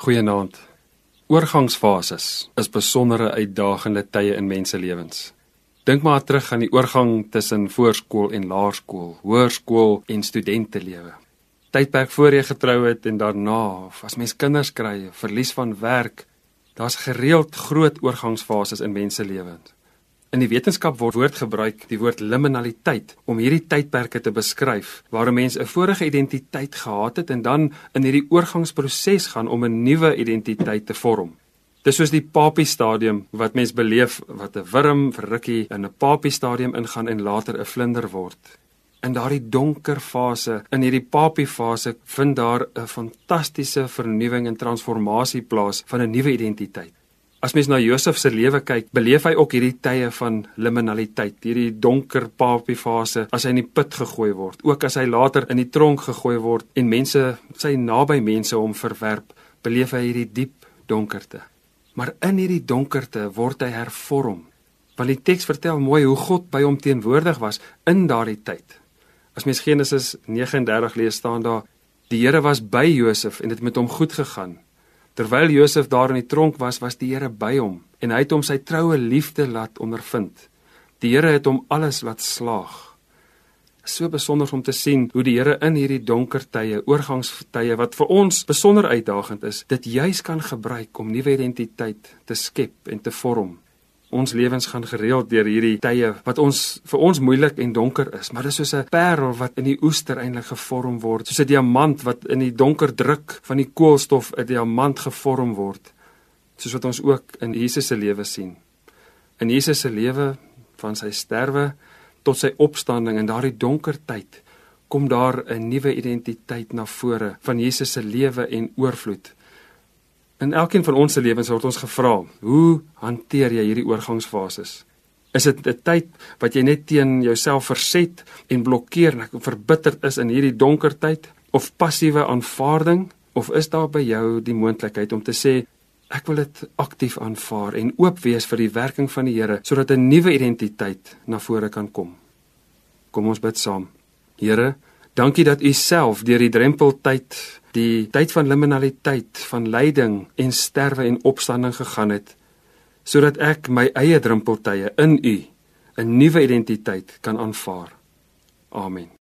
Goeienaand. Oorgangsfases is besondere uitdagende tye in mense lewens. Dink maar terug aan die oorgang tussen voorskool en laerskool, hoërskool en studentelewe. Tydperk voor jy getrou het en daarna, of as mens kinders kry, verlies van werk, daar's gereeld groot oorgangsfases in mense lewens. In die wetenskap word woord gebruik, die woord liminaliteit, om hierdie tydperke te beskryf waar 'n mens 'n vorige identiteit gehad het en dan in hierdie oorgangsproses gaan om 'n nuwe identiteit te vorm. Dis soos die papie stadium wat mens beleef wat 'n wurm vir rukkie in 'n papie stadium ingaan en later 'n vlinder word. In daardie donker fase, in hierdie papie fase, vind daar 'n fantastiese vernuwing en transformasie plaas van 'n nuwe identiteit. As mens na Josef se lewe kyk, beleef hy ook hierdie tye van liminaliteit, hierdie donker papie fase as hy in die put gegooi word, ook as hy later in die tronk gegooi word en mense sy naby mense hom verwerp, beleef hy hierdie diep donkerte. Maar in hierdie donkerte word hy hervorm. Want die teks vertel mooi hoe God by hom teenwoordig was in daardie tyd. As mens Genesis 39 lees staan daar: Die Here was by Josef en dit het met hom goed gegaan. Terwyl Josef daar in die tronk was, was die Here by hom en hy het hom sy troue liefde laat ondervind. Die Here het hom alles laat slaag. So besonder om te sien hoe die Here in hierdie donker tye, oorgangstye wat vir ons besonder uitdagend is, dit juis kan gebruik om nuwe identiteit te skep en te vorm. Ons lewens gaan gereeld deur hierdie tye wat ons vir ons moeilik en donker is, maar dit is soos 'n parel wat in die oester eintlik gevorm word, soos 'n diamant wat in die donker druk van die koolstof 'n diamant gevorm word, soos wat ons ook in Jesus se lewe sien. In Jesus se lewe van sy sterwe tot sy opstanding in daardie donker tyd kom daar 'n nuwe identiteit na vore van Jesus se lewe en oorvloed. In elkeen van ons se lewens word ons gevra, hoe hanteer jy hierdie oorgangsfases? Is dit 'n tyd wat jy net teen jouself verset en blokkeer en verbitterd is in hierdie donker tyd of passiewe aanvaarding of is daar by jou die moontlikheid om te sê ek wil dit aktief aanvaar en oop wees vir die werking van die Here sodat 'n nuwe identiteit na vore kan kom? Kom ons bid saam. Here, dankie dat U self deur die drempeltyd die tyd van liminaliteit, van lyding en sterwe en opstanding gegaan het sodat ek my eie drempeltye in U 'n nuwe identiteit kan aanvaar. Amen.